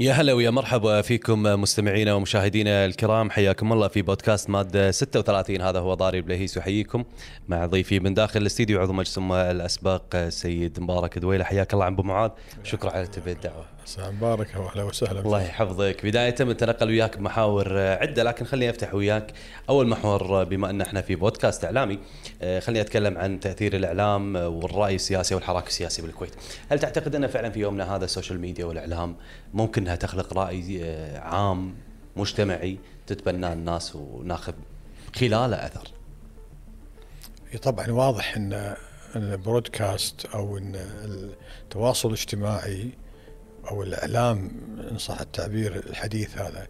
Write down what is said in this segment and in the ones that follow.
يا هلا ويا مرحبا فيكم مستمعينا ومشاهدينا الكرام. حياكم الله في بودكاست ماده 36 هذا هو ضاري بلهيس يحييكم مع ضيفي من داخل الاستديو عضو مجلس الاسبق سيد مبارك دويلة. حياك الله عم أبو معاذ. شكرا على تلبيه الدعوه مساء مبارك واهلا وسهلا. الله يحفظك. بداية بنتنقل وياك بمحاور عدة لكن خليني أفتح وياك. أول محور بما أن إحنا في بودكاست إعلامي خليني أتكلم عن تأثير الإعلام والرأي السياسي والحراك السياسي بالكويت. هل تعتقد أن فعلا في يومنا هذا ال social media والإعلام ممكن إنها تخلق رأي عام مجتمعي تتبناه الناس وناخذ خلاله أثر؟ طبعا واضح إن ال broadcast أو إن التواصل الاجتماعي أو الإعلام إن صح التعبير الحديث هذا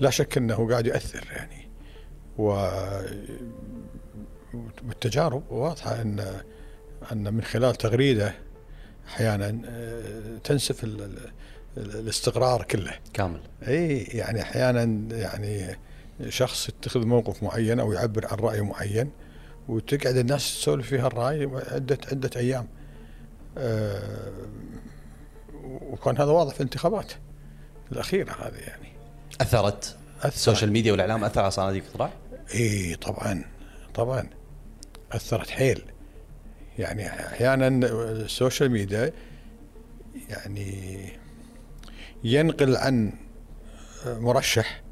لا شك إنه قاعد ياثر يعني. و والتجارب واضحة إن إن من خلال تغريدة أحيانا تنسف ال ال الاستقرار كله. كامل. إي يعني أحيانا يعني شخص يتخذ موقف معين أو يعبر عن رأي معين وتقعد الناس تسولف في هالراي عدة عدة أيام. أه وكان هذا واضح في الانتخابات الأخيرة هذه يعني. أثرت؟ ال social media والإعلام أثر على صناديق الاقتراع؟ إي طبعا طبعا. أثرت حيل. يعني أحيانا ال social media يعني ينقل عن مرشح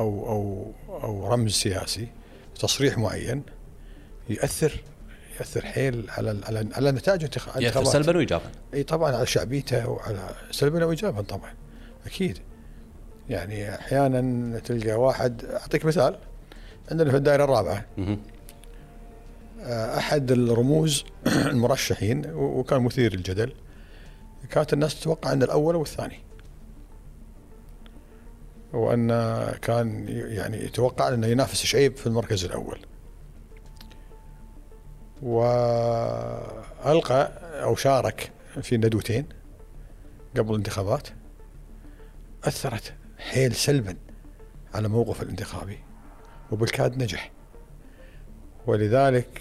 أو أو أو رمز سياسي تصريح معين ياثر يأثر حيل على على على نتائج الانتخابات يأثر سلبا وايجابا. إي طبعا على شعبيته وعلى سلبا وايجابا طبعا. أكيد. يعني أحيانا تلقى واحد أعطيك مثال. عندنا في الدائرة الرابعة. أحد الرموز المرشحين وكان مثير الجدل كانت الناس تتوقع أن الأول والثاني. وأن كان يعني يتوقع أنه ينافس شعيب في المركز الأول. وألقى أو شارك في ندوتين قبل الانتخابات. أثرت حيل سلبا على موقف الانتخابي وبالكاد نجح. ولذلك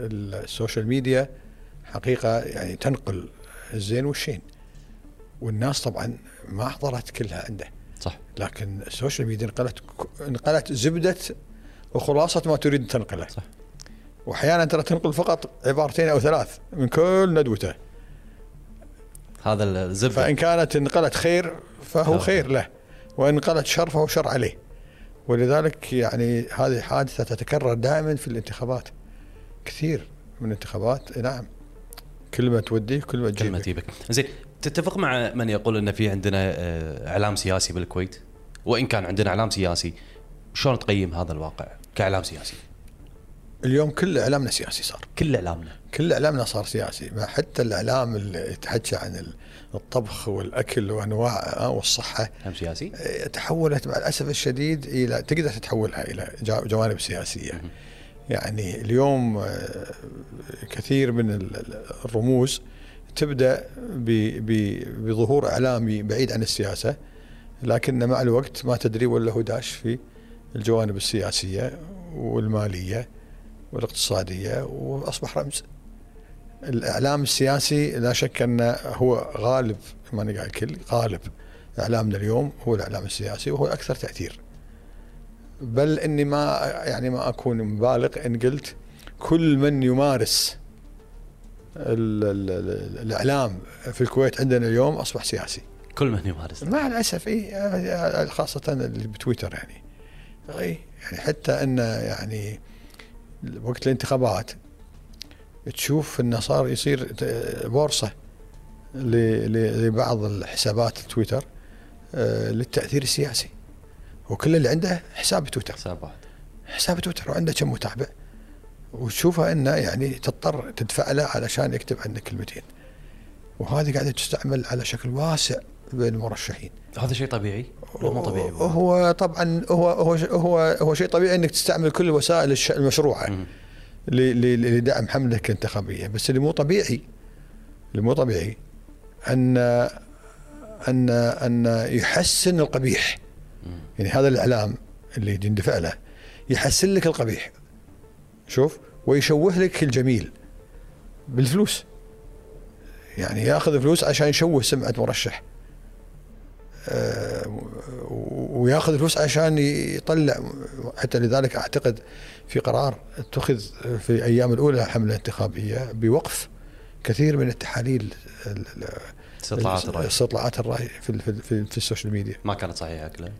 ال social media حقيقة يعني تنقل الزين والشين. والناس طبعا ما حضرت كلها عنده. صح. لكن ال social media نقلت نقلت زبدة وخلاصة ما تريد تنقله. صح. وأحيانا ترى تنقل فقط عبارتين أو ثلاث من كل ندوته. هذا الزبدة. فإن كانت انقلت خير فهو خير له وإن انقلت شر فهو شر عليه. ولذلك يعني هذه حادثه تتكرر دائما في الانتخابات كثير من الانتخابات. نعم. كلمه توديك كلمه تجيبك كلمه تجيبك. زين تتفق مع من يقول إن في عندنا إعلام سياسي بالكويت؟ وإن كان عندنا إعلام سياسي شلون تقيم هذا الواقع كإعلام سياسي؟ اليوم كل إعلامنا سياسي صار. كل إعلامنا. كل إعلامنا صار سياسي. ما حتى الإعلام اللي يتحكى عن الطبخ والأكل وأنواع والصحة هم سياسي؟ تحولت مع الأسف الشديد إلى تقدر تحولها إلى جوانب سياسية. يعني اليوم كثير من الرموز تبدأ بظهور إعلامي بعيد عن السياسة لكن مع الوقت ما تدري ولا هو داش في الجوانب السياسية والمالية. والاقتصادية وأصبح رمز. الإعلام السياسي لا شك انه هو غالب ما نقال الكل غالب إعلامنا اليوم هو الإعلام السياسي وهو الاكثر تأثير. بل إني ما يعني ما أكون مبالغ إن قلت كل من يمارس ال ال ال الإعلام في الكويت عندنا اليوم أصبح سياسي. كل من يمارس مع الأسف إي خاصة اللي بتويتر يعني. إي يعني حتى إن يعني وقت الانتخابات تشوف انه صار يصير بورصه لبعض الحسابات تويتر للتأثير السياسي. وكل اللي عنده حساب تويتر. حساب واحد حساب تويتر وعنده كم متابع. وتشوفها إنه يعني تضطر تدفع له علشان يكتب عنك كلمتين. وهذه قاعدة تستعمل على شكل واسع بين المرشحين. هذا شيء طبيعي؟ مو طبيعي؟ هو طبعا هو هو هو هو شيء طبيعي إنك تستعمل كل الوسائل المشروعة لدعم حملتك الانتخابية بس اللي مو طبيعي اللي مو طبيعي أن أن أن يحسن القبيح. يعني هذا الإعلام اللي يندفع له يحسن لك القبيح. شوف ويشوه لك الجميل بالفلوس. يعني ياخذ فلوس عشان يشوه سمعة مرشح. وياخذ فلوس عشان يطلع حتى لذلك أعتقد في قرار اتخذ في الأيام الأولى حملة انتخابية بوقف كثير من التحاليل ال- ال- استطلاعات الرأي. استطلاعات الرأي في في, في, في ال social media. ما كانت صحيحة كلها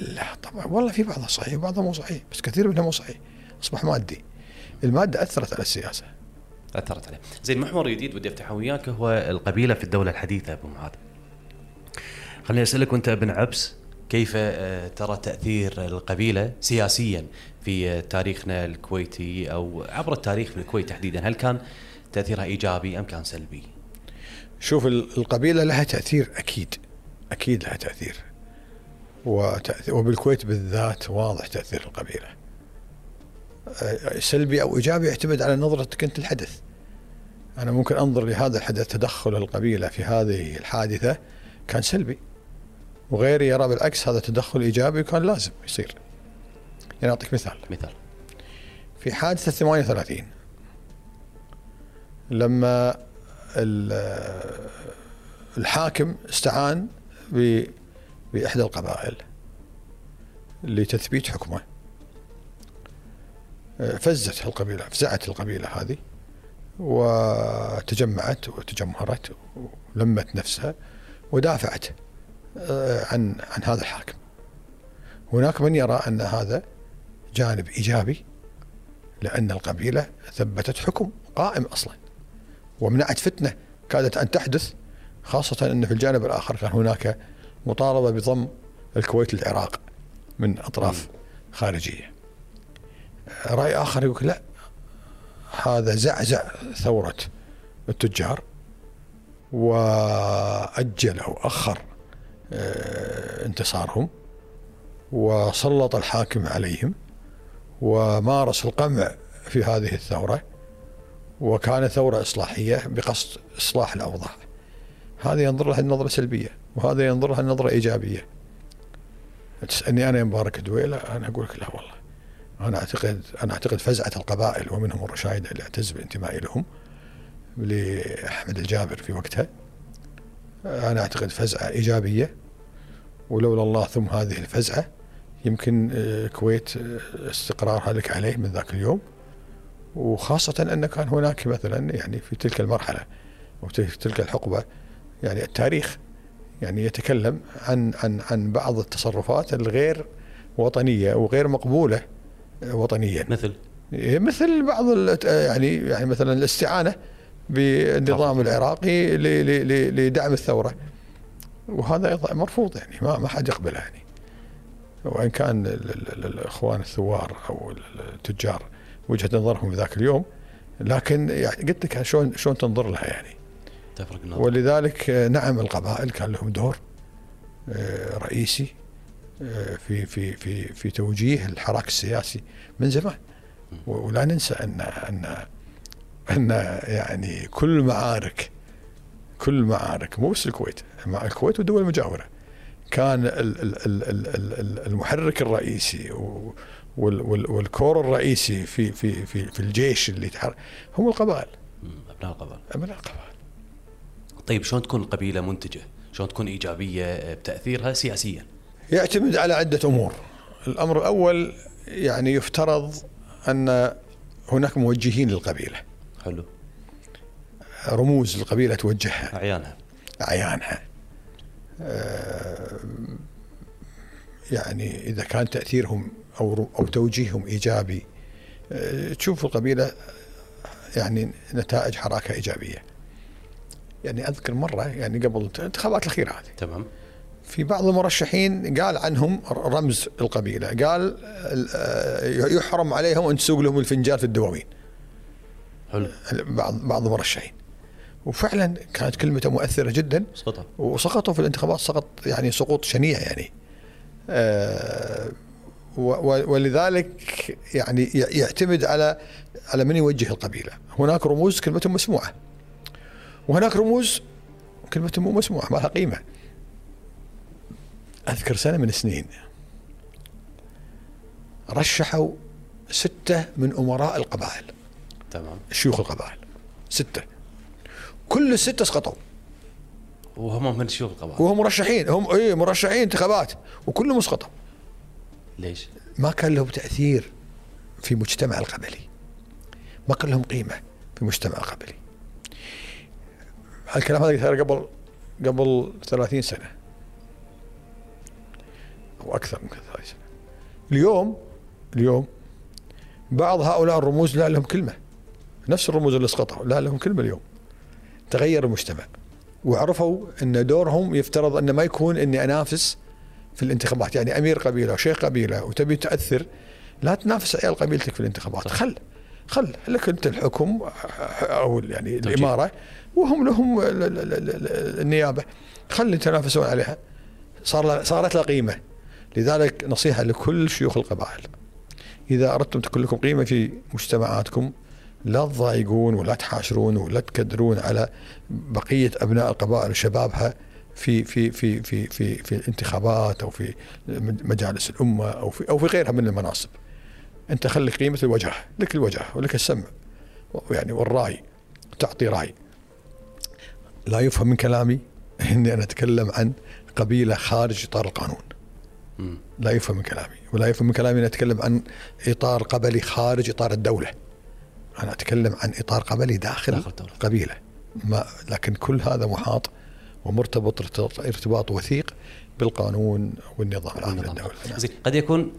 لا طبعا والله في بعضها صحيح وبعضها مو صحيح بس كثير منها مو صحيح. أصبح مادي. المادة أثرت على السياسة. أثرت عليه. زين محور جديد ودي أفتحه وياك هو القبيلة في الدولة الحديثة أبو معاذ. خليني أسألك وأنت ابن عبس كيف آه، ترى تأثير القبيلة سياسيا في تاريخنا الكويتي أو عبر التاريخ في الكويت تحديدا، هل كان تأثيرها إيجابي أم كان سلبي؟ شوف ال- القبيلة لها تأثير أكيد أكيد لها تأثير. وبالكويت بالذات واضح تأثير القبيلة. آه، سلبي أو إيجابي يعتمد على نظرتك انت الحدث. أنا ممكن أنظر لهذا الحدث تدخل القبيلة في هذه الحادثة كان سلبي. وغيري يرى بالعكس هذا تدخل إيجابي وكان لازم يصير. يعني أعطيك مثال. مثال. في حادثة 38 لما ال- الحاكم استعان ب- بإحدى القبائل لتثبيت حكمه. فزت القبيلة فزعت القبيلة هذه وتجمعت وتجمهرت ولمت نفسها ودافعت. عن عن هذا الحاكم. هناك من يرى أن هذا جانب إيجابي لأن القبيلة ثبتت حكم قائم أصلا. ومنعت فتنة كادت أن تحدث خاصة أن في الجانب الآخر كان هناك مطالبة بضم الكويت للعراق من أطراف خارجية. رأي آخر يقول لا هذا زعزع ثورة التجار وأجل أو أخر آه، انتصارهم وسلط الحاكم عليهم ومارس القمع في هذه الثورة وكانت ثورة إصلاحية بقصد إصلاح الأوضاع. هذا ينظر لها النظرة سلبية وهذا ينظر لها النظرة إيجابية. تسألني أنا يا مبارك دويلة أنا أقول لك لا والله. أنا أعتقد أنا أعتقد فزعة القبائل ومنهم الرشايدة اللي أعتز بانتمائي لهم لأحمد الجابر في وقتها. أنا أعتقد فزعة إيجابية ولولا الله ثم هذه الفزعة يمكن آه، الكويت آه، استقرارها لك عليه من ذاك اليوم. وخاصة أن كان هناك مثلا يعني في تلك المرحلة وفي تلك الحقبة يعني التاريخ يعني يتكلم عن عن عن بعض التصرفات الغير وطنية وغير مقبولة آه، وطنيا. مثل؟ مثل بعض يعني يعني مثلا الاستعانة. بالنظام العراقي لدعم الثورة. وهذا مرفوض يعني ما ما حد يقبله يعني. وإن كان ال- ال- ال- الإخوان الثوار أو ال- التجار وجهة نظرهم في ذاك اليوم لكن يعني قلت لك شلون شلون تنظر لها يعني. تفرق النظر. ولذلك نعم القبائل كان لهم دور آه، رئيسي آه، في في في في توجيه الحراك السياسي من زمان. ولا ننسى ان أن أن يعني كل معارك كل معارك مو بس الكويت مع الكويت والدول المجاورة. كان ال- ال- ال- ال- ال- ال- المحرك الرئيسي و- وال- وال- والكور الرئيسي في في في في الجيش اللي يتحرك هم القبائل. أبناء القبائل. أبناء القبائل. طيب شلون تكون القبيلة منتجة؟ شلون تكون إيجابية آه، بتأثيرها سياسيا؟ يعتمد على عدة أمور. الأمر الأول يعني يفترض أن هناك موجهين للقبيلة. حلو. رموز القبيلة توجهها. أعيانها. أعيانها. آه، يعني إذا كان تأثيرهم أو أو توجيههم إيجابي آه، تشوف القبيلة يعني نتائج حراكة إيجابية. يعني أذكر مرة يعني قبل الانتخابات الأخيرة هذه. تمام. في بعض المرشحين قال عنهم رمز القبيلة. قال آه، يحرم عليهم أن تسوق لهم الفنجان في الدواوين. حلو. بعض بعض المرشحين. وفعلا كانت كلمته مؤثرة جدا. سقطها وسقطوا في الانتخابات سقط يعني سقوط شنيع يعني. آه، ولذلك يعني يعتمد على على من يوجه القبيلة. هناك رموز كلمتهم مسموعة. وهناك رموز كلمتهم مو مسموعة ما لها قيمة. أذكر سنة من السنين رشحوا ستة من أمراء القبائل. تمام. شيوخ القبائل. ستة. كل الستة سقطوا. وهم من شيوخ القبائل؟ وهم مرشحين. هم اي مرشحين انتخابات. وكلهم مسقطوا ليش؟ ما كان لهم تأثير في مجتمع القبلي. ما كان لهم قيمة في مجتمع القبلي. الكلام هذا قبل قبل 30 سنة. أو أكثر من 30 سنة. اليوم اليوم بعض هؤلاء الرموز لا لهم كلمة. نفس الرموز اللي سقطوا لا لهم كلمة اليوم. تغير المجتمع. وعرفوا إن دورهم يفترض انه ما يكون إني أنافس في الانتخابات. يعني أمير قبيلة وشيخ قبيلة وتبي تاثر لا تنافس عيال قبيلتك في الانتخابات. خل خل لك أنت الحكم أو يعني. الإمارة وهم لهم ال- ال- ال- ال- النيابة. خلي يتنافسون عليها. صار صارت لها قيمة. لذلك نصيحة لكل شيوخ القبائل. إذا أردتم تكون لكم قيمة في مجتمعاتكم لا تضايقون ولا تحاشرون ولا تكدرون على بقية أبناء القبائل وشبابها في في في في في في الانتخابات أو في مجالس الأمة أو في أو في غيرها من المناصب. أنت خلي قيمة الوجه، لك الوجه ولك السمع يعني والرأي تعطي رأي. لا يفهم من كلامي إني أنا أتكلم عن قبيلة خارج إطار القانون. لا يفهم من كلامي ولا يفهم من كلامي اني أتكلم عن إطار قبلي خارج إطار الدولة. أنا أتكلم عن إطار قبلي داخل, داخل. قبيلة. ما لكن كل هذا محاط ومرتبط ارتباط- وثيق بالقانون والنظام العام. للدولة. نعم. زين قد يكون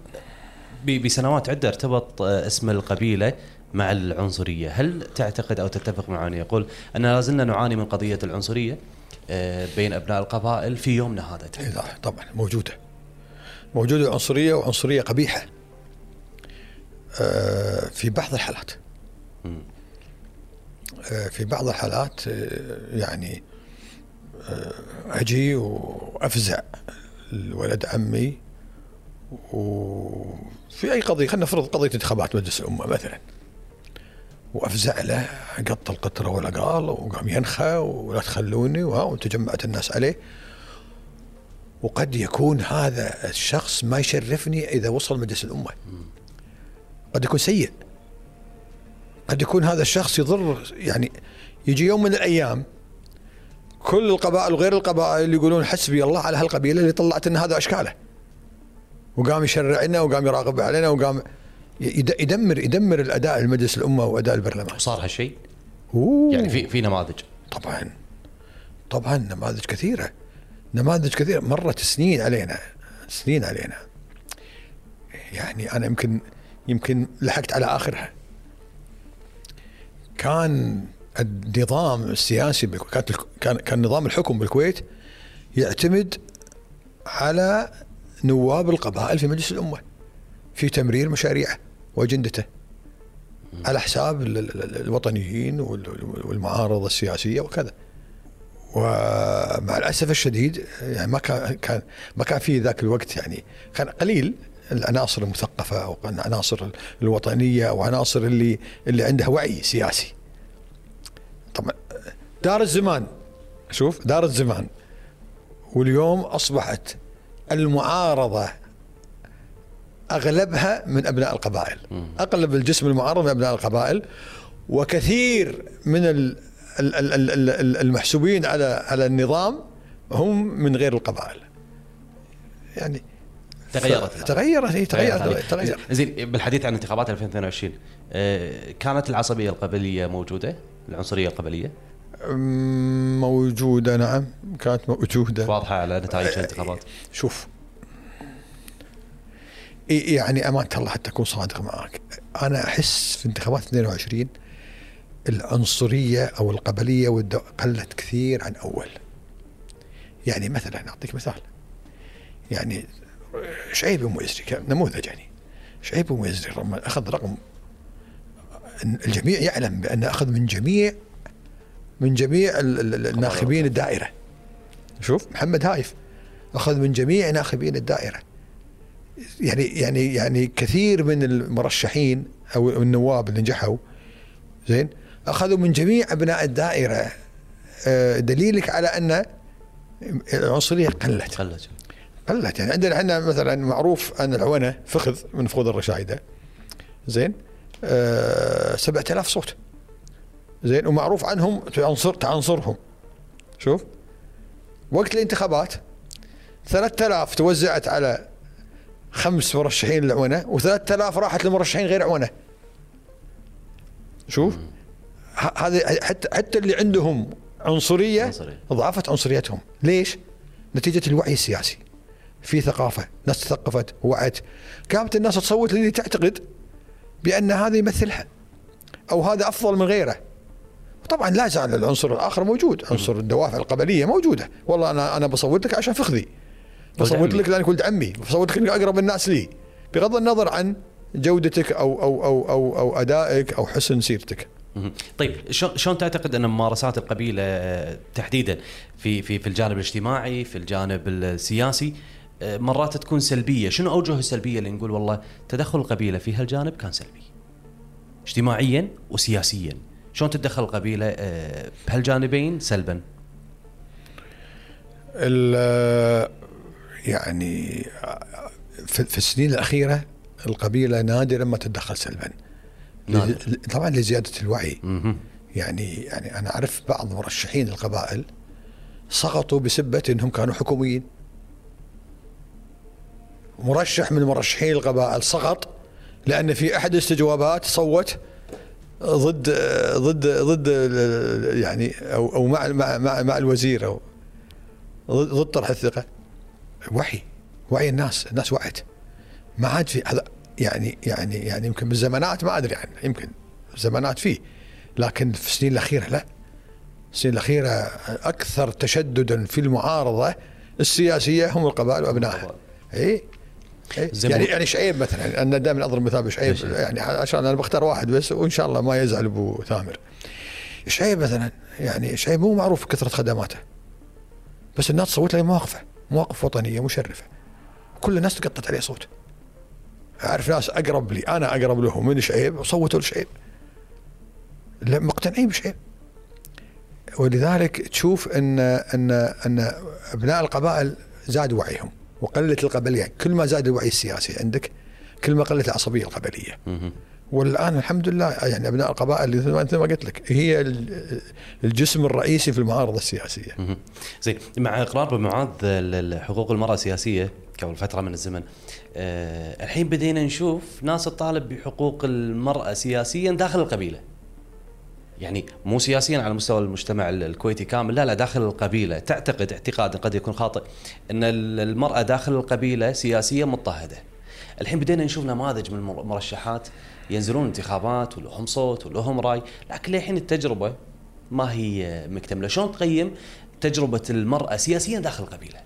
بسنوات عدة ارتبط آه، اسم القبيلة مع العنصرية، هل تعتقد أو تتفق معي يقول ان لا زلنا نعاني من قضية العنصرية آه، بين أبناء القبائل في يومنا هذا إيه، لا، طبعا موجودة. موجودة عنصريه وعنصرية قبيحة. آه، في بعض الحالات. آه، في بعض الحالات آه، يعني آه، أجي وأفزع الولد عمي وفي أي قضية خلينا نفرض قضية انتخابات مجلس الأمة مثلا. وأفزع له قط القطرة والعقال وقام ينخى ولا تخلوني وتجمعت الناس عليه. وقد يكون هذا الشخص ما يشرفني إذا وصل مجلس الأمة. قد يكون سيء. قد يكون هذا الشخص يضر يعني يجي يوم من الأيام كل القبائل وغير القبائل يقولون حسبي الله على هالقبيلة اللي طلعت لنا هذا أشكاله. وقام يشرع لنا وقام يراقب علينا وقام يد- يدمر يدمر الأداء المجلس الأمة وأداء البرلمان. وصار هالشيء. يعني في في نماذج؟ طبعا. طبعا نماذج كثيرة. نماذج كثيرة. مرت سنين علينا سنين علينا. يعني أنا يمكن يمكن لحقت على آخرها. كان النظام السياسي كان كان نظام الحكم بالكويت يعتمد على نواب القبائل في مجلس الأمة في تمرير مشاريعه وأجندته على حساب ال- ال- ال- الوطنيين وال- والمعارضه السياسية وكذا. ومع الأسف الشديد يعني ما كان ما كان في ذاك الوقت يعني كان قليل العناصر المثقفة أو العناصر الوطنية أو عناصر اللي اللي عندها وعي سياسي. طبعا دار الزمان شوف دار الزمان واليوم أصبحت المعارضة أغلبها من أبناء القبائل. اغلب الجسم المعارض من أبناء القبائل وكثير من ال- ال- ال- ال- ال- ال- المحسوبين على على النظام هم من غير القبائل. يعني تغيرت ف- تغيرت هي تغيرت هذه. تغيرت. زين بالحديث عن انتخابات 2022 آه، كانت العصبية القبلية موجودة؟ العنصرية القبلية؟ موجودة نعم. كانت موجودة. واضحة على نتائج الانتخابات. شوف. إي- يعني أمانة الله حتى أكون صادق معك أنا أحس في انتخابات 22 العنصرية أو القبلية. قلت كثير عن أول. يعني مثلا أعطيك مثال. يعني شعيب يزري كان نموذج يعني. شعيب ام يزري لما أخذ رقم الجميع يعلم بانه أخذ من جميع من جميع ال- ال- ال- الناخبين الدائرة. شوف. محمد هايف أخذ من جميع ناخبين الدائرة. يعني يعني يعني كثير من المرشحين أو النواب اللي نجحوا زين أخذوا من جميع أبناء الدائرة. آه، دليلك على أن العنصرية قلت. قلت. قلت يعني عندنا إحنا مثلا معروف أن العونه فخذ من فخوذ الرشايدة. زين؟ آه 7000 صوت. زين؟ ومعروف عنهم تعنصر تعنصرهم. شوف. وقت الانتخابات 3000 توزعت على خمس مرشحين العونه و3000 راحت لمرشحين غير عونه شوف. هذه حتى حتى اللي عندهم عنصرية. ضعفت عنصريتهم. ليش؟ نتيجة الوعي السياسي. في ثقافة ناس تثقفت وعت. قامت الناس تصوت للي تعتقد بأن هذا يمثلها أو هذا أفضل من غيره. طبعا لا زال العنصر الآخر موجود. عنصر الدوافع القبلية موجودة. والله أنا أنا بصوت لك عشان فخذي. بصوت. لك لأنك ولد عمي. بصوت لك أقرب الناس لي. بغض النظر عن جودتك أو أو أو أو, أو أدائك أو حسن سيرتك. طيب شلون تعتقد أن ممارسات القبيلة تحديدا في في في الجانب الاجتماعي في الجانب السياسي مرات تكون سلبية، شنو أوجه السلبيه اللي نقول والله تدخل القبيله في هالجانب كان سلبي. اجتماعيا وسياسيا، شلون تتدخل القبيله آه، بهالجانبين سلبا؟ ال- يعني في السنين الأخيرة القبيلة نادرا ما تتدخل سلبا نادر. طبعا لزيادة الوعي. يعني يعني أنا أعرف بعض مرشحين القبائل سقطوا بسبة إنهم كانوا حكوميين مرشح من مرشحين القبائل سقط لأن في أحد الاستجوابات صوت ضد ضد ضد يعني أو أو مع مع مع, مع الوزير أو ضد طرح الثقة. وعي وعي الناس الناس وعت ما عاد في هذا يعني يعني يعني يمكن بالزمانات ما أدري عنه يمكن زمانات فيه لكن في السنين الأخيرة لا. السنين الأخيرة أكثر تشددا في المعارضة السياسية هم القبائل وأبنائها. إي. زي يعني يعني شعيب مثلا أنا دائما أضرب مثال بشعيب؟ يعني عشان أنا بختار واحد بس وإن شاء الله ما يزعل أبو ثامر. شعيب مثلا يعني شعيب مو معروف بكثره خدماته. بس الناس تصوت له مواقفه مواقف وطنية مشرفة. كل الناس تقطت عليه صوت. أعرف ناس أقرب لي أنا أقرب لهم من شعيب وصوتوا لشعيب. مقتنعين بشعيب. ولذلك تشوف ان ان إن أبناء القبائل زاد وعيهم. وقلت القبلية كل ما زاد الوعي السياسي عندك كل ما قلت العصبية القبلية. والآن الحمد لله يعني أبناء القبائل مثل ما قلت لك هي ال- الجسم الرئيسي في المعارضة السياسية. زين مع إقرار ال- حقوق المرأة السياسية قبل فترة من الزمن أه الحين بدينا نشوف ناس تطالب بحقوق المرأة سياسيا داخل القبيلة يعني مو سياسيا على مستوى المجتمع ال- الكويتي كامل لا لا داخل القبيلة. تعتقد اعتقاد قد يكون خاطئ أن ال- المرأة داخل القبيلة سياسيا مضطهدة. الحين بدينا نشوف نماذج من المر- المرشحات ينزلون انتخابات ولهم صوت ولهم رأي لكن للحين التجربة ما هي مكتملة. شلون تقيم تجربة المرأة سياسيا داخل القبيلة؟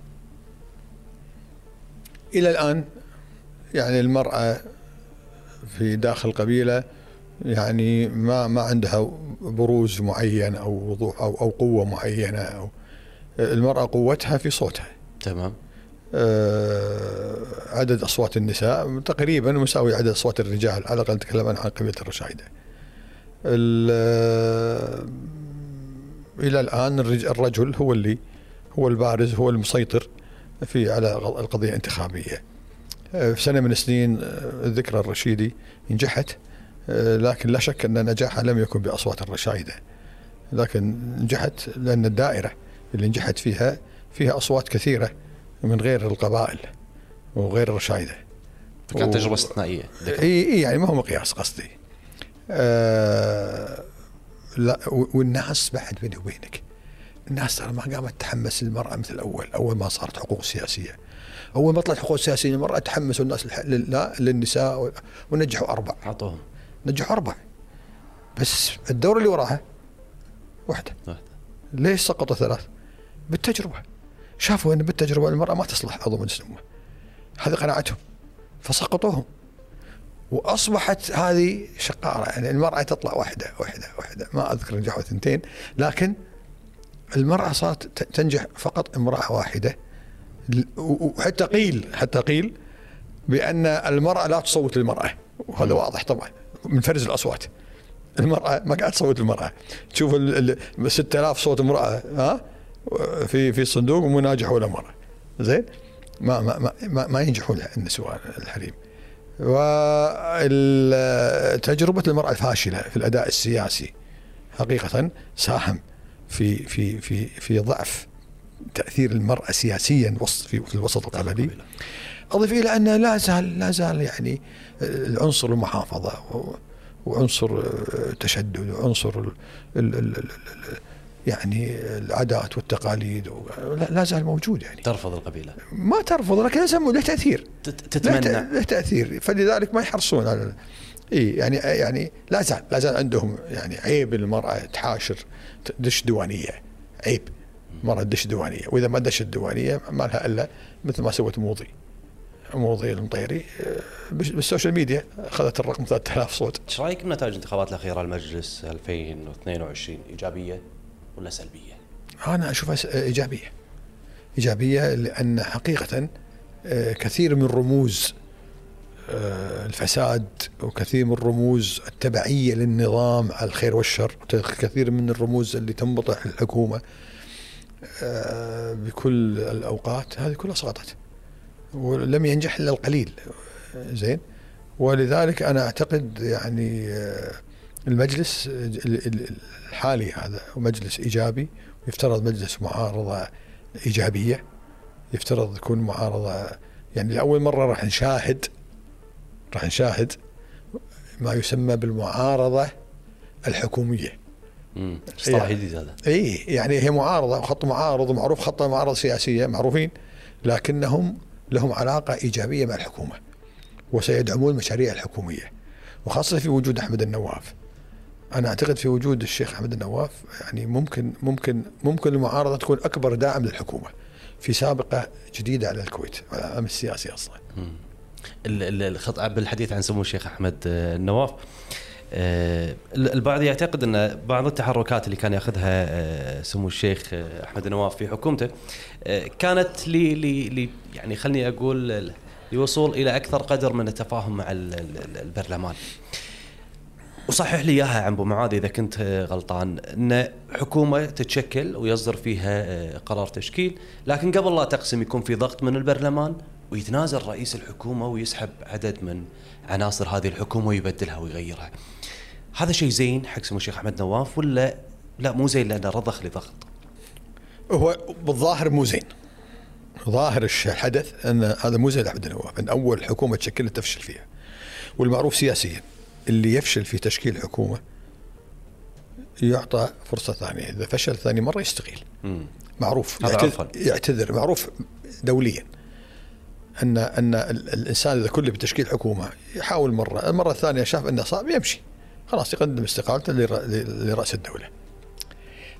إلى الآن يعني المرأة في داخل القبيلة يعني ما ما عندها بروز معين أو وضوح أو أو قوة معينة أو المرأة قوتها في صوتها تمام آه، عدد أصوات النساء تقريبا مساوي عدد أصوات الرجال على الأقل نتكلم عن قبيله الرشايده. ال- إلى الآن الرج- الرجل هو اللي هو البارز هو المسيطر في على القضية الانتخابية. آه، في سنة من السنين آه، الذكرى الرشيدي نجحت آه، لكن لا شك أن نجاحها لم يكن بأصوات الرشايدة. لكن نجحت لأن الدائرة اللي نجحت فيها فيها أصوات كثيرة من غير القبائل وغير الرشايدة. كانت تجربة استثنائية إي إي يعني ما هو مقياس قصدي. آه لا والناس بعد بيني وبينك الناس ترى ما قامت تحمس المرأة مثل الأول، أول ما صارت حقوق سياسية. أول ما طلعت حقوق سياسية المرأة تحمسوا الناس لا للنساء ونجحوا أربع، اعطوهم نجحوا أربع. بس الدور اللي وراها. واحدة. ليش سقطوا ثلاث؟ بالتجربة. شافوا إن بالتجربة المرأة ما تصلح عضو مجلس الأمة. هذه قناعتهم. فسقطوهم. وأصبحت هذه شقارة يعني المرأة تطلع واحدة واحدة واحدة ما أذكر نجحوا ثنتين لكن المرأة صارت تنجح فقط امرأة واحدة وحتى قيل حتى قيل بأن المرأة لا تصوت للمرأة وهذا واضح طبعا من فرز الأصوات. المرأة ما قاعد تصوت للمراه تشوف ال ال 6000 صوت امراه ها؟ في في الصندوق ومو ناجح ولا مرة. زين؟ ما ما ما, ما, ينجحون النسوان الحريم. وتجربة المرأة الفاشلة في الأداء السياسي حقيقة ساهم في في في في ضعف تأثير المرأة سياسيا في الوسط القبلي. أضف إلى أن لا زال لا زال يعني العنصر المحافظة وعنصر التشدد وعنصر ال ال ال ال ال يعني العادات والتقاليد لا زال موجود يعني. ترفض القبيلة. ما ترفض لكن لازم له تأثير. تتمنى. له تأثير. فلذلك ما يحرصون على إي يعني يعني لا زال لا زال عندهم يعني عيب المرأة تحاشر تدش ديوانيه عيب. المراه تدش ديوانيه وإذا ما دشت ديوانيه ما لها إلا مثل ما سوت موضي. موضي المطيري آه، بالسوشيال ميديا أخذت الرقم 3000 صوت. إيش رأيك بنتائج الانتخابات الأخيرة المجلس 2022 إيجابية ولا سلبية؟ أنا أشوفها س- إيجابية. إيجابية لأن حقيقة آه، كثير من رموز آه، الفساد وكثير من الرموز التبعية للنظام على الخير والشر كثير من الرموز اللي تنبطح الحكومة آه، بكل الأوقات هذه كلها سقطت. ولم ينجح إلا القليل. زين. ولذلك أنا أعتقد يعني آه، المجلس ال- ال- الحالي هذا مجلس إيجابي يفترض مجلس معارضة إيجابية يفترض يكون معارضة يعني لأول مرة راح نشاهد راح نشاهد ما يسمى بالمعارضة الحكومية. اصطلاح يعني- جديد هذا. اي يعني هي معارضة خط معارض ومعروف خط معارضه سياسية معروفين لكنهم لهم علاقة إيجابية مع الحكومة وسيدعمون المشاريع الحكومية وخاصة في وجود أحمد النواف. أنا أعتقد في وجود الشيخ أحمد النواف يعني ممكن ممكن ممكن المعارضة تكون أكبر داعم للحكومة في سابقة جديدة على الكويت على الامن السياسي الخط بالحديث عن سمو الشيخ أحمد آه، النواف ال- البعض يعتقد أن بعض التحركات اللي كان يأخذها آه، سمو الشيخ آه، أحمد النواف في حكومته آه، كانت لي لي لي يعني خلني أقول لوصول إلى أكثر قدر من التفاهم مع ال- ال- البرلمان. وصحح لي إياها عن أبو معاذ إذا كنت آه، غلطان أن حكومة تتشكل ويصدر فيها آه، قرار تشكيل لكن قبل لا تقسم يكون في ضغط من البرلمان ويتنازل رئيس الحكومة ويسحب عدد من عناصر هذه الحكومة ويبدلها ويغيرها. هذا شيء زين حق سمو الشيخ أحمد نواف ولا لا مو زين لأنه رضخ لضغط. هو بالظاهر مو زين. ظاهر الحدث أن هذا مو زين احمد النواف أن أول حكومة تشكلها تفشل فيها. والمعروف سياسيا. اللي يفشل في تشكيل حكومة يعطى فرصة ثانية. إذا فشل ثاني مرة يستقيل مم. معروف. يعتذر. يعتذر. معروف دوليا. ان أن ال- الإنسان إذا كله بتشكيل حكومة يحاول مرة. المرة الثانية شاف أنه صعب يمشي. خلاص يقدم استقالته لر- لرأس الدولة.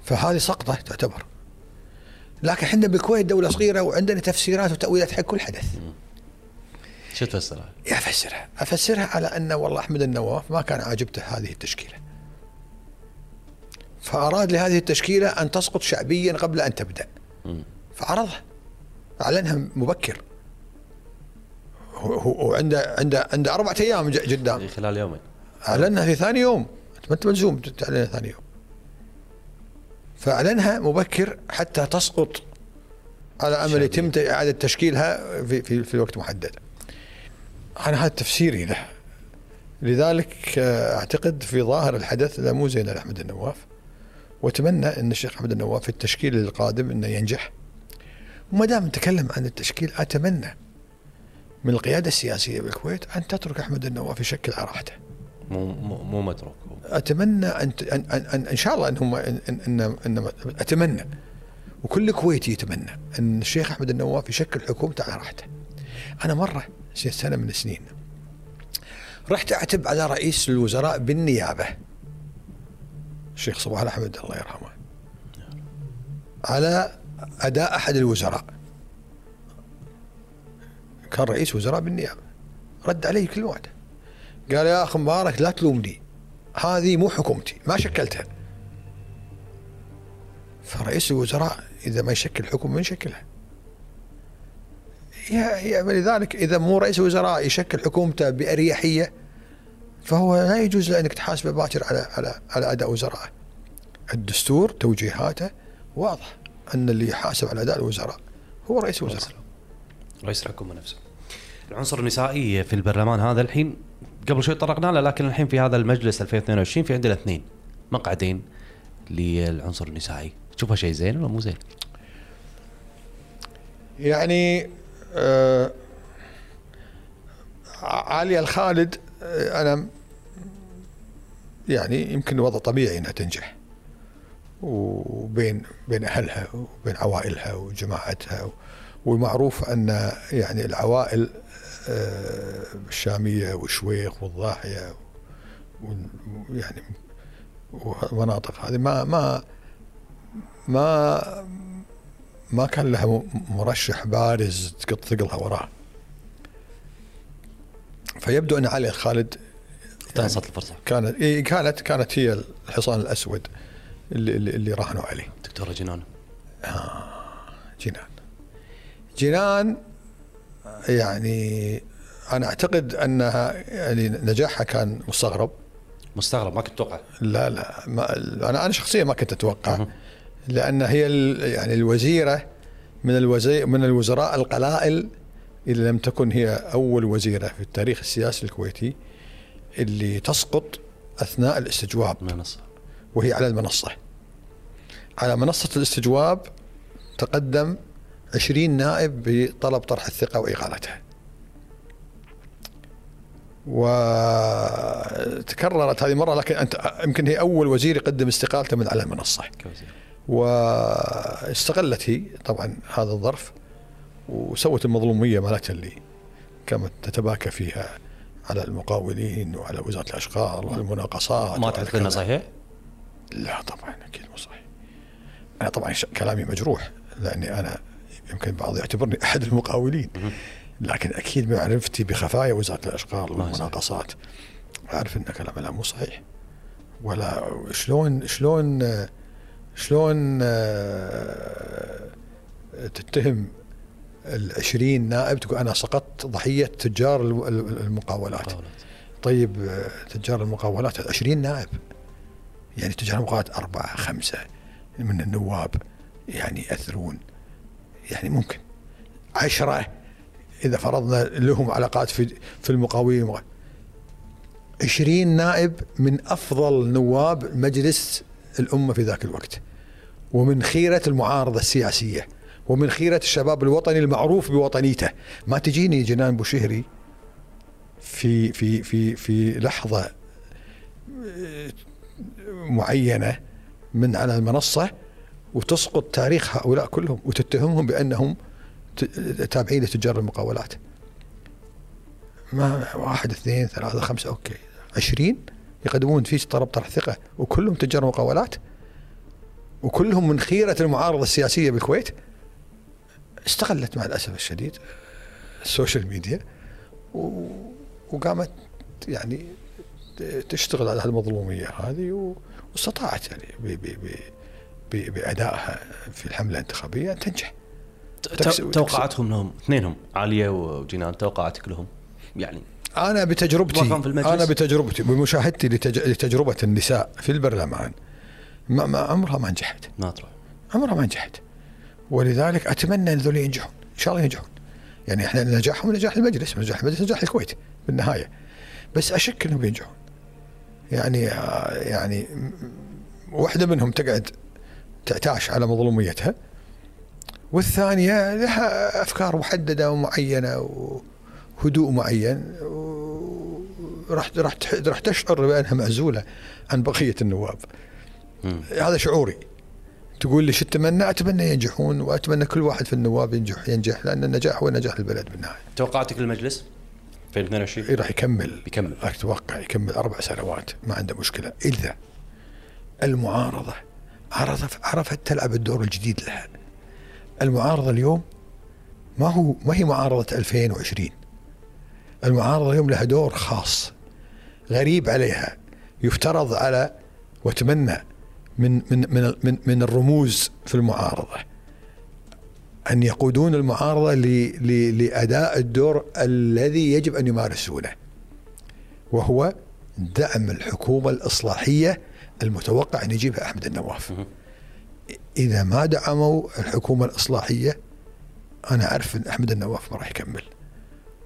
فهذه سقطة تعتبر. لكن إحنا بالكويت دولة صغيرة وعندنا تفسيرات وتأويلات حق كل حدث. شو تفسرها؟ افسرها أفسرها على أن والله أحمد النواف ما كان عاجبته هذه التشكيلة. فأراد لهذه التشكيلة أن تسقط شعبيا قبل أن تبدأ. فعرضها. أعلنها مبكر. هو- عنده عنده عنده أربعة أيام قدام خلال يومين. أعلنها في ثاني يوم انت ما انت ملزوم تعلنها ثاني يوم فأعلنها مبكر حتى تسقط على امل. يتم إعادة تشكيلها في في في وقت محدد. أنا هذا تفسيري له. لذلك آه، أعتقد في ظاهر الحدث لا مو زين لاحمد النواف وأتمنى أن الشيخ أحمد النواف في التشكيل القادم أنه ينجح. وما دام نتكلم عن التشكيل أتمنى من القيادة السياسية بالكويت أن تترك أحمد النواف يشكل على راحته. مو مو, مو متروك. أتمنى أن ان أن, إن شاء الله ان هم ان, إن, إن, إن أتمنى. وكل كويتي يتمنى أن الشيخ أحمد النواف يشكل حكومته على راحته. أنا مرة سنة من السنين رحت أعتب على رئيس الوزراء بالنيابة. الشيخ صباح الأحمد الله يرحمه. على أداء أحد الوزراء. كان رئيس وزراء بالنيابة. رد علي كل واحدة قال يا أخ مبارك لا تلومني هذه مو حكومتي ما شكلتها فرئيس الوزراء إذا ما يشكل حكومه من يشكلها يا لذلك إذا مو رئيس الوزراء يشكل حكومته بأريحية فهو لا يجوز له إنك تحاسبه باكر على على على أداء وزرائه. الدستور توجيهاته واضح أن اللي يحاسب على أداء الوزراء هو رئيس الوزراء. رئيس الحكومة نفسه. العنصر النسائي في البرلمان هذا الحين قبل شوي طرقنا له لكن الحين في هذا المجلس 2022 في عندنا اثنين مقعدين للعنصر النسائي، تشوفها شيء زين ولا مو زين؟ يعني آه عالية الخالد آه أنا يعني يمكن وضع طبيعي إنها تنجح وبين بين أهلها وبين عوائلها وجماعتها والمعروف أن يعني العوائل الشامية والشويخ والضاحية ويعني والمناطق هذه ما ما ما ما كان لها مرشح بارز تقط ثقلها وراه فيبدو أن علي خالد اقتنصت الفرصه كانت إيه، كانت كانت هي الحصان الأسود اللي اللي, اللي راهنوا عليه. دكتورة جنان. آه جنان. جنان يعني أنا أعتقد أنها يعني نجاحها كان مستغرب. مستغرب ما كنت أتوقع لا لا ما أنا أنا شخصيا ما كنت أتوقع. لأن هي يعني الوزيرة من الوزي من الوزراء القلائل اذا لم تكن هي أول وزيرة في التاريخ السياسي الكويتي اللي تسقط أثناء الاستجواب. منصه وهي على المنصة. على منصة الاستجواب تقدم 20 نائب بطلب طرح الثقة واقالتها وتكررت هذه مرة لكن أنت يمكن هي أول وزير يقدم استقالته من على المنصة كوزير. واستغلت هي طبعا هذا الظرف وسوت المظلومية مالتها اللي كانت تتباكى فيها على المقاولين وعلى وزارة الأشغال والمناقصات ما تعتقد إنه صحيح؟ لا طبعا أكيد مو صحيح. أنا طبعا كلامي مجروح لأني أنا يمكن بعض يعتبرني أحد المقاولين. لكن أكيد بمعرفتي بخفايا وزارة الأشغال والمناقصات. أعرف أن كلام مو صحيح. ولا شلون شلون شلون آه، تتهم العشرين نائب تقول أنا سقطت ضحية تجار المقاولات. طيب آه، تجار المقاولات 20 نائب. يعني تجار المقاولات أربعة خمسة من النواب يعني يأثرون. يعني ممكن. عشرة إذا فرضنا لهم علاقات في في المقاولين 20 نائب من أفضل نواب مجلس الأمة في ذاك الوقت. ومن خيرة المعارضة السياسية. ومن خيرة الشباب الوطني المعروف بوطنيته. ما تجيني جنان بوشهري في في في في لحظة معينة من على المنصة وتسقط تاريخ هؤلاء كلهم وتتهمهم بأنهم تابعين لتجار المقاولات. ما واحد اثنين ثلاثة خمسة okay. عشرين يقدمون فيه طلب طرح ثقة وكلهم تجار مقاولات. وكلهم من خيرة المعارضة السياسية بالكويت. استغلت مع الأسف الشديد ال social media وقامت يعني تشتغل على المظلومية هذه واستطاعت يعني بأدائها في الحملة الانتخابية أن تنجح توقعاتهم لهم اثنينهم عاليه وجنان توقعاتك لهم. يعني أنا بتجربتي أنا بتجربتي بمشاهدتي لتجربة النساء في البرلمان ما, ما عمرها ما نجحت. ما تروح. عمرها ما نجحت. ولذلك أتمنى إن ذول ينجحون إن شاء الله ينجحون. يعني إحنا نجاحهم نجاح المجلس نجاح المجلس نجاح الكويت بالنهاية. بس أشك إنهم بينجحون يعني يعني واحدة منهم تقعد تعتاش على مظلوميتها. والثانية لها أفكار محددة ومعينة وهدوء معين. راح راح راح تشعر بأنها معزولة عن بقية النواب. هذا شعوري. تقول لي شو تتمنى؟ أتمنى ينجحون وأتمنى كل واحد في النواب ينجح ينجح لأن النجاح هو نجاح البلد بالنهايه. توقعاتك للمجلس؟ 2022 إيه راح يكمل. يكمل. أتوقع يكمل أربع سنوات ما عنده مشكلة. إذا المعارضة عرفت تلعب الدور الجديد لها. المعارضة اليوم ما هو ما هي معارضة 2020 المعارضة اليوم لها دور خاص غريب عليها يفترض على وأتمنى من من من من, من الرموز في المعارضة أن يقودون المعارضة لأداء الدور الذي يجب أن يمارسونه وهو دعم الحكومة الإصلاحية المتوقع أن يجيبها أحمد النواف. إذا ما دعموا الحكومة الإصلاحية أنا أعرف أن أحمد النواف ما راح يكمل.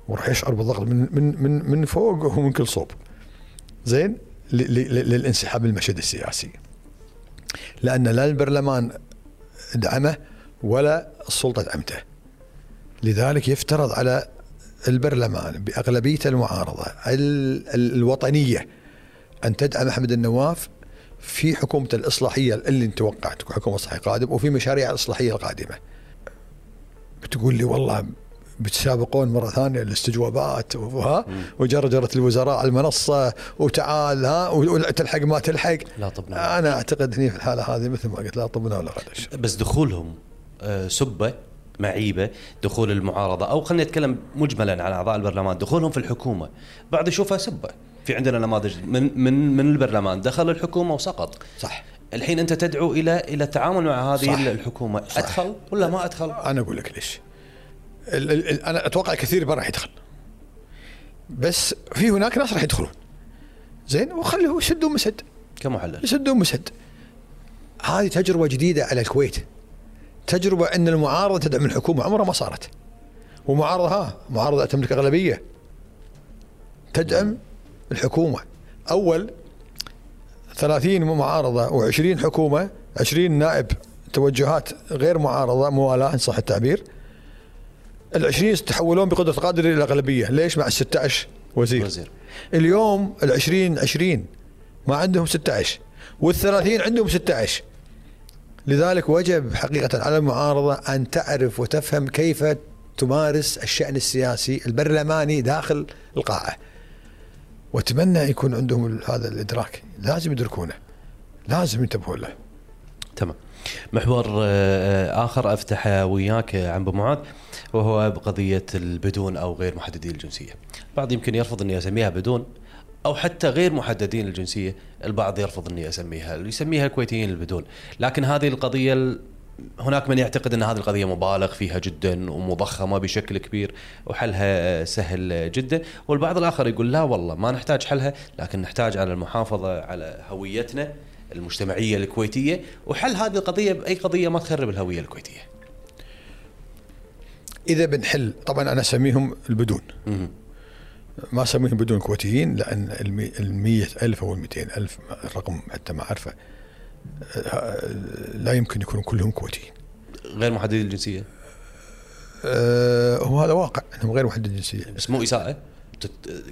وراح يشعر بالضغط من من من من فوق ومن كل صوب. زين؟ للانسحاب المشهد السياسي. لأن لا البرلمان دعمه ولا السلطة دعمته. لذلك يفترض على البرلمان بأغلبية المعارضة ال- ال- الوطنية أن تدعم أحمد النواف في حكومة الإصلاحية اللي انت توقعت حكومة إصلاحية قادم وفي مشاريع الاصلاحيه القادمة. بتقول لي والله بتسابقون مرة ثانية الاستجوابات وها؟ وجرجرة الوزراء على المنصة وتعال ها؟ وتلحق ما تلحق. لا طبنا. أنا أعتقد هني في الحالة هذه مثل ما قلت لا طبنا ولا غدش بس دخولهم آه، سبة معيبة دخول المعارضة أو خلينا نتكلم مجملا على أعضاء البرلمان دخولهم في الحكومة بعض يشوفها سبة. في عندنا نماذج من من من البرلمان. دخل الحكومة وسقط. صح. الحين أنت تدعو إلى إلى التعامل مع هذه صح. الحكومة. صح. أدخل ولا ما أدخل؟ أنا أقول لك ليش. ال- ال- ال- أنا أتوقع كثير ما راح يدخل. بس في هناك ناس راح يدخلون. زين وخليه يسدوا مسد كمحلل. يسدوا مسد هذه تجربة جديدة على الكويت. تجربة إن المعارضة تدعم الحكومة عمرها ما صارت. ومعارضة ها معارضة تملك أغلبية. تدعم الحكومة. أول 30 معارضة و20 حكومة 20 نائب توجهات غير معارضة موالاه إن صح التعبير. ال 20 تحولون بقدرة القادر إلى الاغلبيه ليش مع ال 16 وزير؟ وزير. اليوم ال 20 20 ما عندهم 16 وال 30 عندهم 16 لذلك وجب حقيقة على المعارضة أن تعرف وتفهم كيف تمارس الشأن السياسي البرلماني داخل القاعة. وأتمنى يكون عندهم هذا الإدراك. لازم يدركونه. لازم ينتبهون له. تمام. محور آه، آخر افتحه وياك عن أبو معاذ وهو بقضية البدون أو غير محددي الجنسية. البعض يمكن يرفض إني أسميها بدون أو حتى غير محددين الجنسية، البعض يرفض إني أسميها يسميها الكويتيين البدون، لكن هذه القضية ال- هناك من يعتقد أن هذه القضية مبالغ فيها جدا ومضخمة بشكل كبير وحلها سهل جدا، والبعض الآخر يقول لا والله ما نحتاج حلها لكن نحتاج على المحافظة على هويتنا المجتمعية الكويتية وحل هذه القضية بأي قضية ما تخرب الهوية الكويتية. إذا بنحل طبعا أنا أسميهم البدون. ما أسميهم بدون كويتيين لأن المي- المية ألف أو المئتين ألف الرقم حتى ما أعرفه آه، لا يمكن يكونوا كلهم كويتيين. غير محددي الجنسية؟ آه، هو هذا واقع إنهم غير محدد الجنسية. بس مو إساءة؟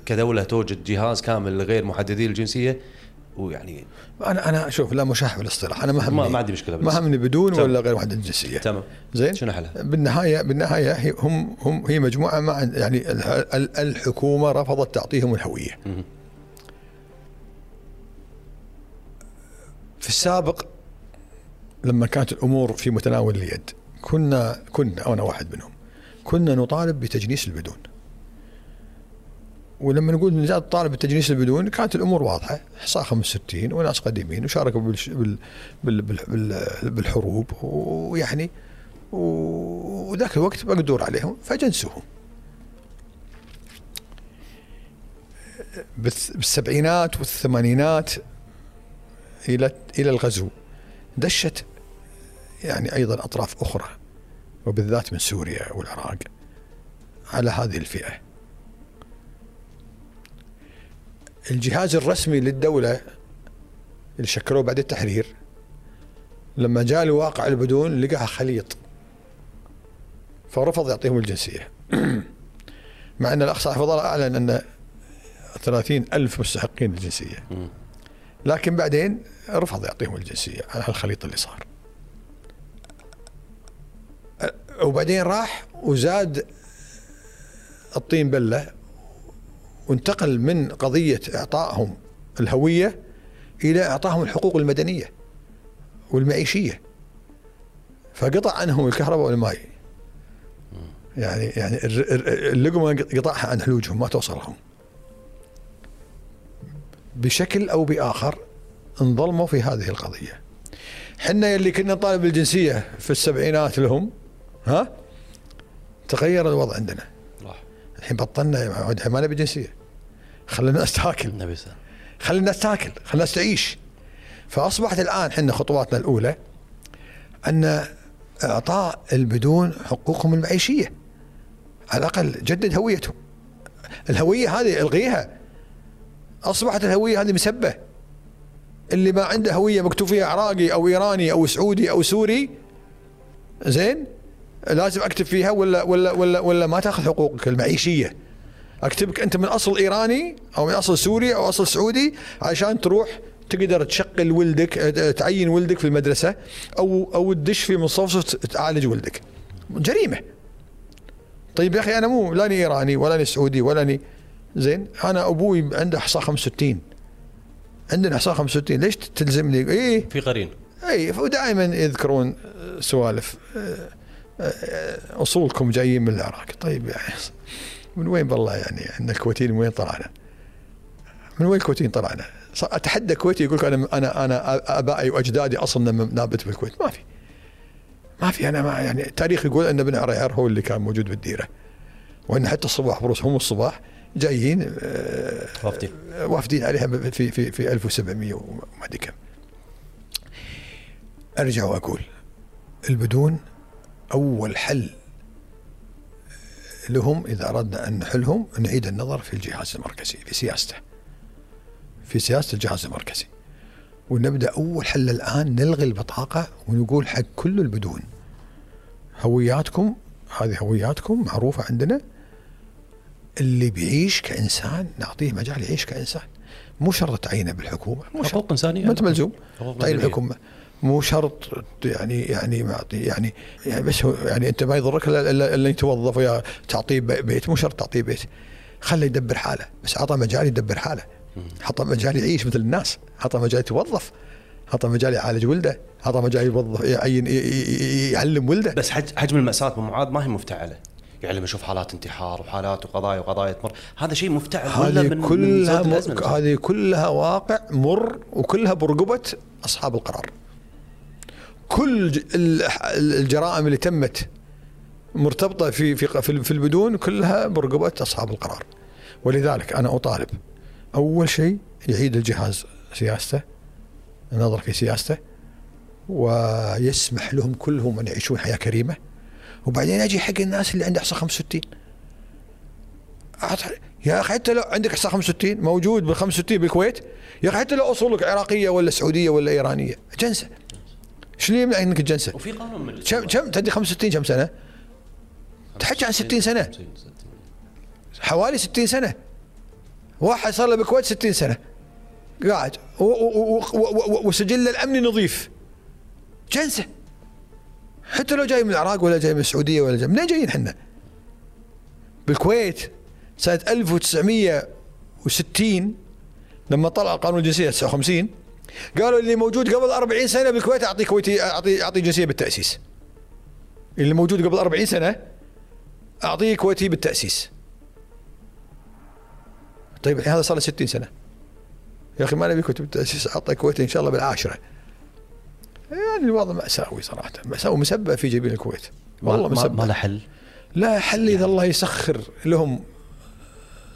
كدولة توجد جهاز كامل لغير محددي الجنسية؟ ويعني أنا أنا أشوف لا مشاح بالاصطلاح أنا ما ما, همني ما عندي مشكلة ما همني بدون تمام. ولا غير محدد الجنسية. تمام. زين؟ شنو حلها؟ بالنهايه بالنهاية هي- هم هم هي مجموعة ما يعني ال- ال- الحكومة رفضت تعطيهم الهوية. في السابق لما كانت الأمور في متناول اليد كنا كنا أنا واحد منهم كنا نطالب بتجنيس البدون. ولما نقول نزاد طالب بتجنيس البدون كانت الأمور واضحة حصاء 65 وناس قديمين وشاركوا بال بال بال بال بالحروب ويعني وذاك الوقت مقدور عليهم فجنسوهم. بالسبعينات والثمانينات إلى إلى الغزو دشت يعني أيضا أطراف أخرى وبالذات من سوريا والعراق على هذه الفئة. الجهاز الرسمي للدولة اللي شكلوه بعد التحرير لما جاء لواقع البدون لقاها خليط فرفض يعطيهم الجنسية مع أن الأقصى الفضاء أعلن أن 30 ألف مستحقين الجنسية. لكن بعدين رفض يعطيهم الجنسيه على الخليط اللي صار. وبعدين راح وزاد الطين بلة وانتقل من قضية إعطائهم الهوية إلى إعطائهم الحقوق المدنية والمعيشية. فقطع عنهم الكهرباء والماء. يعني يعني اللقمة قطعها عن حلوجهم ما توصلهم. بشكل أو بآخر انظلموا في هذه القضية. حنا اللي كنا نطالب بالجنسيه في السبعينات لهم ها تغير الوضع عندنا. الحين بطلنا ما نبي جنسية. خلي الناس تاكل، خلي الناس تاكل، خلي الناس تعيش. فأصبحت الآن حنا خطواتنا الأولى أن إعطاء البدون حقوقهم المعيشية. على الأقل جدد هويتهم. الهوية هذه الغيها. أصبحت الهوية هذه مسبة. اللي ما عنده هوية مكتوب فيها عراقي أو إيراني أو سعودي أو سوري زين؟ لازم أكتب فيها ولا ولا ولا ولا ما تأخذ حقوقك المعيشية. أكتبك أنت من أصل إيراني أو من أصل سوري أو أصل سعودي عشان تروح تقدر تشغل ولدك تعين ولدك في المدرسة أو أو تدش في مستوصف تعالج ولدك. جريمة. طيب يا أخي أنا مو لاني إيراني ولا اني سعودي ولا اني زين؟ أنا أبوي عنده احصاء 65 عندنا احصاء 65 ليش تلزمني؟ اي في قرين اي ودائما يذكرون سوالف آه، آه، أصولكم جايين من العراق طيب يعني من وين بالله يعني إحنا الكويتيين من وين طلعنا؟ من وين الكويتيين طلعنا؟ أتحدى كويتي يقول لك أنا أنا أنا أبائي وأجدادي أصلا نابت بالكويت ما في ما في أنا ما يعني التاريخ يقول أن ابن عرير هو اللي كان موجود بالديرة وإن حتى الصباح بروس هم الصباح جايين آه، وافدين وافدين عليها في في في 1700 وما أدري كم. أرجع وأقول البدون أول حل لهم إذا أردنا أن نحلهم نعيد النظر في الجهاز المركزي في سياسته في سياسة الجهاز المركزي. ونبدأ أول حل الآن نلغي البطاقة ونقول حق كل البدون هوياتكم هذه هوياتكم معروفة عندنا اللي بيعيش كإنسان نعطيه مجال يعيش كإنسان. مو شرط تعينه بالحكومة مو شرط. حقوق إنسانية. ما أنت ملزوم. مدنية. الحكومة. مو شرط يعني يعني معطي يعني يعني بس هو يعني أنت ما يضرك إلا إلا يتوظف ويا تعطيه بي- بيت. مو شرط تعطيه بيت. خله يدبر حاله بس اعطى مجال يدبر حاله. اعطى مجال يعيش مثل الناس. اعطى مجال يتوظف. اعطى مجال يعالج ولده. اعطى مجال يوظف يعين يعلم ولده. بس حج حجم المأساة ابو معاذ ما هي مفتعلة. يعني لما أشوف حالات انتحار وحالات وقضايا وقضايا تمر هذا شيء مفتعل ولا هذه من كلها. نفسها؟ هذه كلها واقع مر وكلها برقبة أصحاب القرار. كل الجرائم اللي تمت مرتبطة في في في البدون كلها برقبة أصحاب القرار. ولذلك أنا أطالب أول شيء يعيد الجهاز سياسته النظر في سياسته ويسمح لهم كلهم أن يعيشون حياة كريمة وبعدين أجي حق الناس اللي عنده احصاء 65 أعط- يا أخي حتى لو عندك احصاء 65 موجود بال 65 بالكويت يا أخي حتى لو أصولك عراقية ولا سعودية ولا إيرانية جنسة. شنو يمنع إنك تجنسة؟ وفي قانون كم كم؟ تدري 65 كم سنة؟ تحكي عن 60 سنة. حوالي 60 سنة. واحد صار له بالكويت 60 سنة. قاعد. وسجله الامني نظيف. جنسة. حتى لو جاي من العراق ولا جاي من السعودية ولا جاي منين جايين إحنا؟ بالكويت سنة 1960 لما طلع قانون الجنسية 59 قالوا اللي موجود قبل 40 سنة بالكويت اعطيه كويتي اعطيه اعطيه جنسية بالتأسيس. اللي موجود قبل 40 سنة أعطيه كويتي بالتأسيس. طيب الحين هذا صار له 60 سنة. يا أخي ما نبي كويتي بالتأسيس أعطى كويتي إن شاء الله بالعاشرة. يعني الوضع مأساوي صراحة، مأساوي مسبب في جبين الكويت. والله ما, ما, ما له حل. لا حل إذا الله يسخر لهم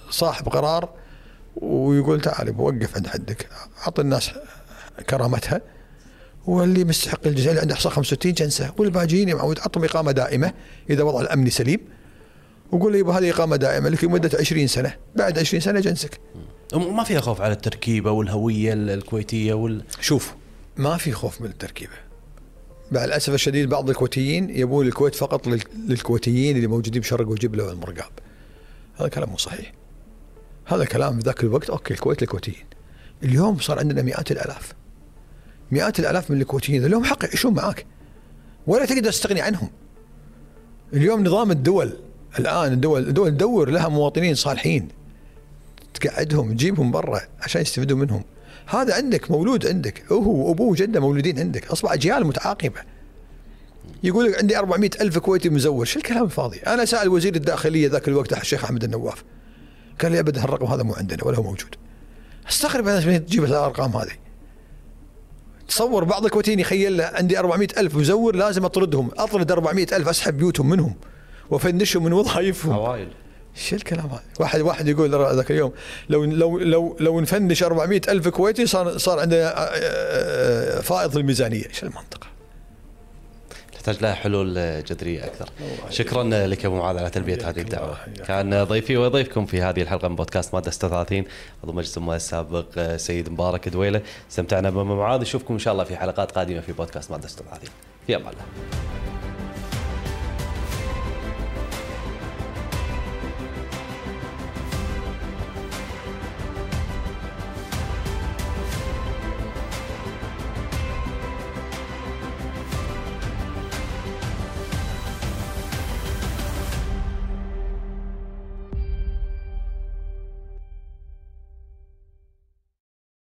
صاحب قرار ويقول تعال بوقف عند حدك. اعط الناس كرامتها. واللي مستحق الجزاء اللي عنده إحصاء 65 جنسه. والباجيين يا معود عطهم إقامة دائمة إذا وضع الامني سليم. وقول لي هذه إقامة دائمة لك لمدة 20 سنة. بعد 20 سنة جنسك. وما فيها خوف على التركيبة والهوية ال- الكويتية وال شوف ما في خوف من التركيبة. مع الأسف الشديد بعض الكويتيين يبون الكويت فقط لل- للكويتيين اللي موجودين بشرق وجبله والمرقاب هذا كلام مو صحيح. هذا كلام في ذاك الوقت أوكي الكويت للكويتيين. اليوم صار عندنا مئات الآلاف. مئات الآلاف من الكويتيين لهم حق يعيشون معاك. ولا تقدر تستغني عنهم. اليوم نظام الدول الآن الدول الدول تدور لها مواطنين صالحين. تقعدهم تجيبهم برا عشان يستفيدوا منهم. هذا عندك مولود عندك. هو وأبوه وجده مولودين عندك. أصبح اجيال متعاقبة. يقول لك عندي 400 ألف كويتي مزور. شو الكلام الفاضي؟ أنا سأل وزير الداخلية ذاك الوقت الشيخ أحمد النواف. قال لي ابدا هالرقم هذا مو عندنا ولا هو موجود. استغرب الناس من تجيب الأرقام هذه. تصور بعض الكويتيين يخيل له عندي 400 ألف مزور لازم أطردهم. أطرد 400 ألف أسحب بيوتهم منهم. وأفنشهم من وظائفهم. عوائل شو الكلام هذا؟ واحد واحد يقول ذاك اليوم لو لو لو لو نفنش 400 ألف كويتي صار صار عندنا آه، آه، فائض الميزانية، شو المنطقة؟ تحتاج لها حلول جذرية أكثر. شكرا لك أبو معاذ على تلبية هذه الدعوة. كان ضيفي وضيفكم في هذه الحلقة من بودكاست مادة 36 عضو مجلس الامه السابق سيد مبارك دويلة استمتعنا بأبو معاذ نشوفكم إن شاء الله في حلقات قادمة في بودكاست مادة 36 في أمان الله.